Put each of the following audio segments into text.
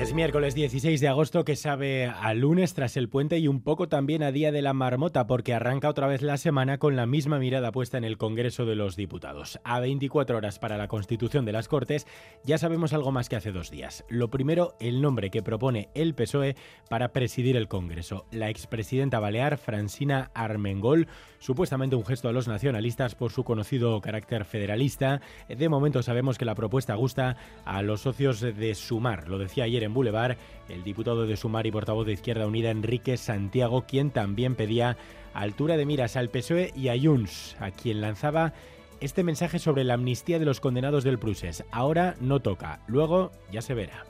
Es miércoles 16 de agosto que sabe a lunes tras el puente y un poco también a día de la marmota porque arranca otra vez la semana con la misma mirada puesta en el Congreso de los Diputados. A 24 horas para la constitución de las Cortes ya sabemos algo más que hace dos días. Lo primero, el nombre que propone el PSOE para presidir el Congreso. La expresidenta balear Francina Armengol, supuestamente un gesto a los nacionalistas por su conocido carácter federalista. De momento sabemos que la propuesta gusta a los socios de Sumar, lo decía ayer en Boulevard, el diputado de Sumar y portavoz de Izquierda Unida, Enrique Santiago, quien también pedía altura de miras al PSOE y a Junts, a quien lanzaba este mensaje sobre la amnistía de los condenados del Prusés. Ahora no toca, luego ya se verá.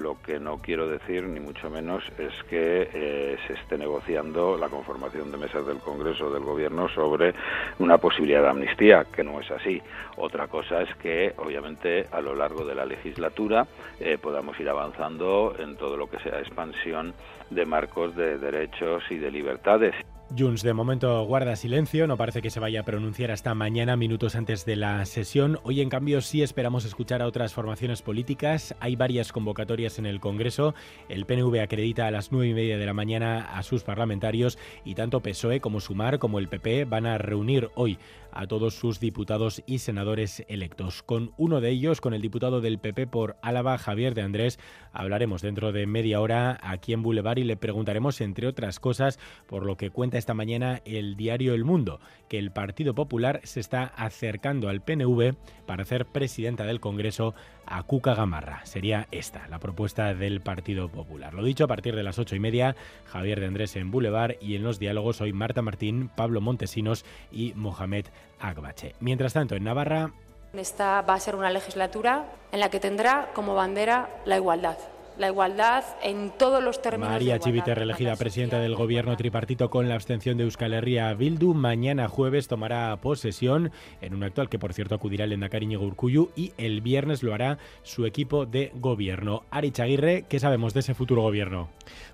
Lo que no quiero decir, ni mucho menos, es que eh, se esté negociando la conformación de mesas del Congreso del Gobierno sobre una posibilidad de amnistía, que no es así. Otra cosa es que, obviamente, a lo largo de la legislatura eh, podamos ir avanzando en todo lo que sea expansión de marcos de derechos y de libertades. Junts de momento guarda silencio, no parece que se vaya a pronunciar hasta mañana, minutos antes de la sesión. Hoy, en cambio, sí esperamos escuchar a otras formaciones políticas. Hay varias convocatorias en el Congreso. El PNV acredita a las nueve y media de la mañana a sus parlamentarios y tanto PSOE como Sumar como el PP van a reunir hoy a todos sus diputados y senadores electos. Con uno de ellos, con el diputado del PP por Álava, Javier de Andrés, hablaremos dentro de media hora aquí en Boulevard y le preguntaremos, entre otras cosas, por lo que cuenta esta mañana el diario El Mundo, que el Partido Popular se está acercando al PNV para hacer presidenta del Congreso a Cuca Gamarra. Sería esta la propuesta del Partido Popular. Lo dicho, a partir de las ocho y media, Javier de Andrés en Boulevard y en los diálogos hoy Marta Martín, Pablo Montesinos y Mohamed Agbache. Mientras tanto, en Navarra... Esta va a ser una legislatura en la que tendrá como bandera la igualdad la igualdad en todos los términos. María Chivite, reelegida presidenta del gobierno tripartito con la abstención de Euskal Herria Bildu, mañana jueves tomará posesión en un acto al que, por cierto, acudirá el Endacari Urcuyu y el viernes lo hará su equipo de gobierno. Ari Chaguirre, ¿qué sabemos de ese futuro gobierno?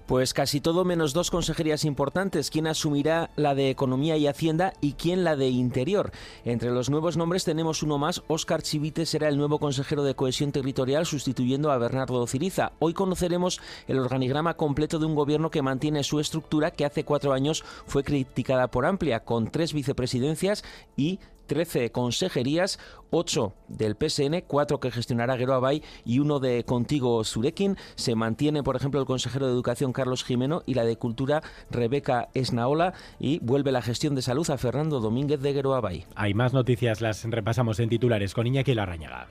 Pues casi todo menos dos consejerías importantes. ¿Quién asumirá la de Economía y Hacienda y quién la de Interior? Entre los nuevos nombres tenemos uno más. Óscar Chivite será el nuevo consejero de Cohesión Territorial sustituyendo a Bernardo Ciriza. Hoy conoceremos el organigrama completo de un gobierno que mantiene su estructura que hace cuatro años fue criticada por amplia, con tres vicepresidencias y 13 consejerías, 8 del PSN, 4 que gestionará Geroabay y uno de Contigo Surekin. Se mantiene, por ejemplo, el consejero de Educación Carlos Jimeno y la de Cultura Rebeca Esnaola y vuelve la gestión de salud a Fernando Domínguez de Geroabay. Hay más noticias, las repasamos en titulares con Iñaki Larrañaga.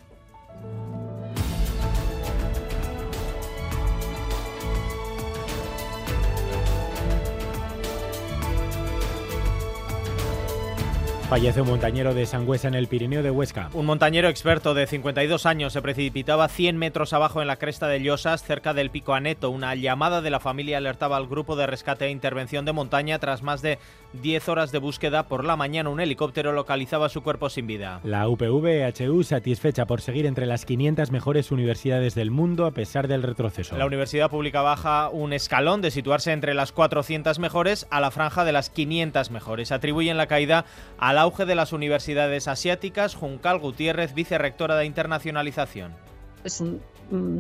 Fallece un montañero de Sangüesa en el Pirineo de Huesca. Un montañero experto de 52 años se precipitaba 100 metros abajo en la cresta de Llosas, cerca del Pico Aneto. Una llamada de la familia alertaba al grupo de rescate e intervención de montaña. Tras más de 10 horas de búsqueda, por la mañana un helicóptero localizaba su cuerpo sin vida. La UPV-HU satisfecha por seguir entre las 500 mejores universidades del mundo a pesar del retroceso. La Universidad Pública baja un escalón de situarse entre las 400 mejores a la franja de las 500 mejores. Atribuyen la caída a al auge de las universidades asiáticas, Juncal Gutiérrez, vicerrectora de internacionalización. Es un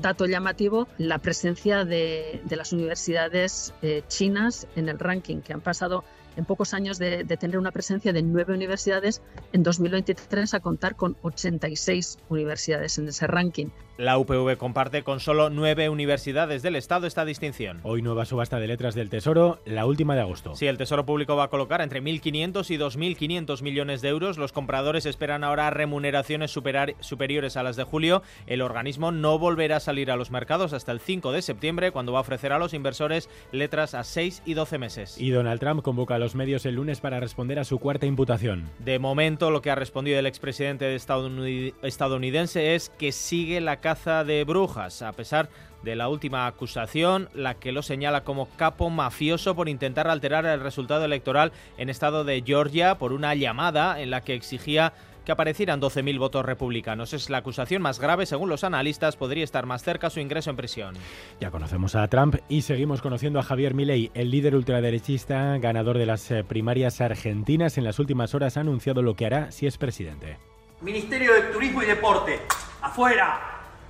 dato llamativo la presencia de, las universidades eh, chinas en el ranking, que han pasado en pocos años de, tener una presencia de nueve universidades, en 2023 a contar con 86 universidades en ese ranking. La UPV comparte con solo nueve universidades del Estado esta distinción. Hoy nueva subasta de letras del Tesoro, la última de agosto. Sí, el Tesoro Público va a colocar entre 1.500 y 2.500 millones de euros. Los compradores esperan ahora remuneraciones superiores a las de julio. El organismo no volverá a salir a los mercados hasta el 5 de septiembre, cuando va a ofrecer a los inversores letras a 6 y 12 meses. Y Donald Trump convoca a los medios el lunes para responder a su cuarta imputación. De momento, lo que ha respondido el expresidente estadounidense es que sigue la caza de brujas, a pesar de la última acusación, la que lo señala como capo mafioso por intentar alterar el resultado electoral en estado de Georgia por una llamada en la que exigía que aparecieran 12.000 votos republicanos. Es la acusación más grave, según los analistas, podría estar más cerca su ingreso en prisión. Ya conocemos a Trump y seguimos conociendo a Javier Milei, el líder ultraderechista, ganador de las eh, primarias argentinas. En las últimas horas ha anunciado lo que hará si es presidente. Ministerio de Turismo y Deporte, afuera.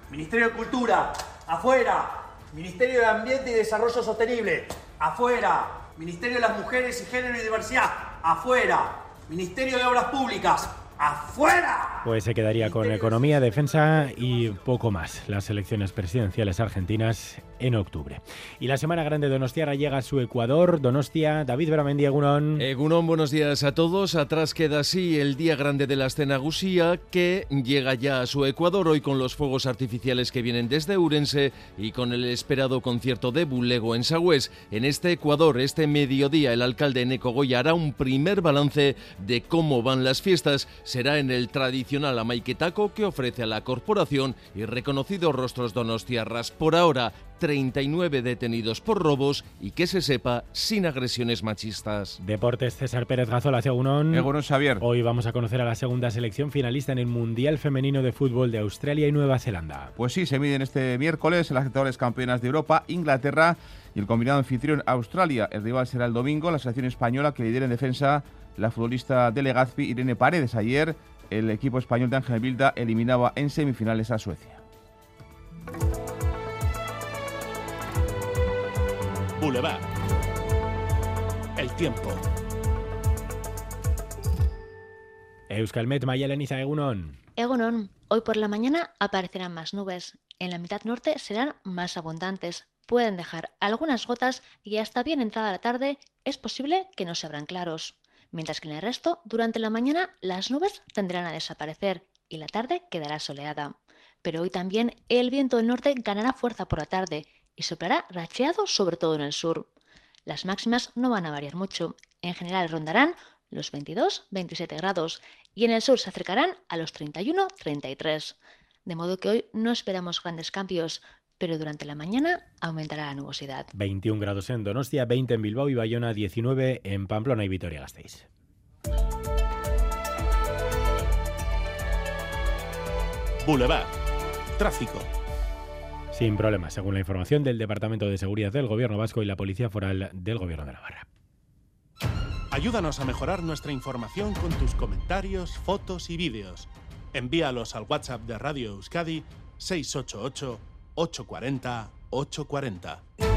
Ministerio de Cultura, afuera. Ministerio de Ambiente y Desarrollo Sostenible, afuera. Ministerio de las Mujeres y Género y Diversidad, afuera. Ministerio de Obras Públicas, ¡Afuera! Pues se quedaría con economía, defensa y poco más. Las elecciones presidenciales argentinas en octubre. Y la Semana Grande de Donostia llega a su Ecuador. Donostia, David Beramendi, Egunon. Egunon, buenos días a todos. Atrás queda así el Día Grande de la Escena Gusía, que llega ya a su Ecuador hoy con los fuegos artificiales que vienen desde Urense y con el esperado concierto de Bulego en Sagüés. En este Ecuador, este mediodía, el alcalde Neco Goya hará un primer balance de cómo van las fiestas será en el tradicional Amaiquetaco que ofrece a la corporación y reconocidos rostros donostiarras. Por ahora, 39 detenidos por robos y que se sepa sin agresiones machistas. Deportes César Pérez Gazola, Egunon. Egunon Xavier. Hoy vamos a conocer a la segunda selección finalista en el Mundial Femenino de Fútbol de Australia y Nueva Zelanda. Pues sí, se miden este miércoles las actuales campeonas de Europa, Inglaterra y el combinado anfitrión Australia. El rival será el domingo, la selección española que lidera en defensa la futbolista de Legazpi Irene Paredes. Ayer el equipo español de Ángel Vilda eliminaba en semifinales a Suecia. Boulevard. El tiempo. Euskalmet, Mayaleniza, Egunon. Egunon, hoy por la mañana aparecerán más nubes. En la mitad norte serán más abundantes. Pueden dejar algunas gotas y hasta bien entrada la tarde es posible que no se abran claros mientras que en el resto, durante la mañana, las nubes tendrán a desaparecer y la tarde quedará soleada. Pero hoy también el viento del norte ganará fuerza por la tarde y soplará racheado sobre todo en el sur. Las máximas no van a variar mucho, en general rondarán los 22-27 grados y en el sur se acercarán a los 31-33. De modo que hoy no esperamos grandes cambios, pero durante la mañana aumentará la nubosidad. 21 grados en Donostia, 20 en Bilbao y Bayona, 19 en Pamplona y Vitoria-Gasteiz. Boulevard. Tráfico. Sin problemas, según la información del Departamento de Seguridad del Gobierno Vasco y la Policía Foral del Gobierno de Navarra. Ayúdanos a mejorar nuestra información con tus comentarios, fotos y vídeos. Envíalos al WhatsApp de Radio Euskadi 688 840 840.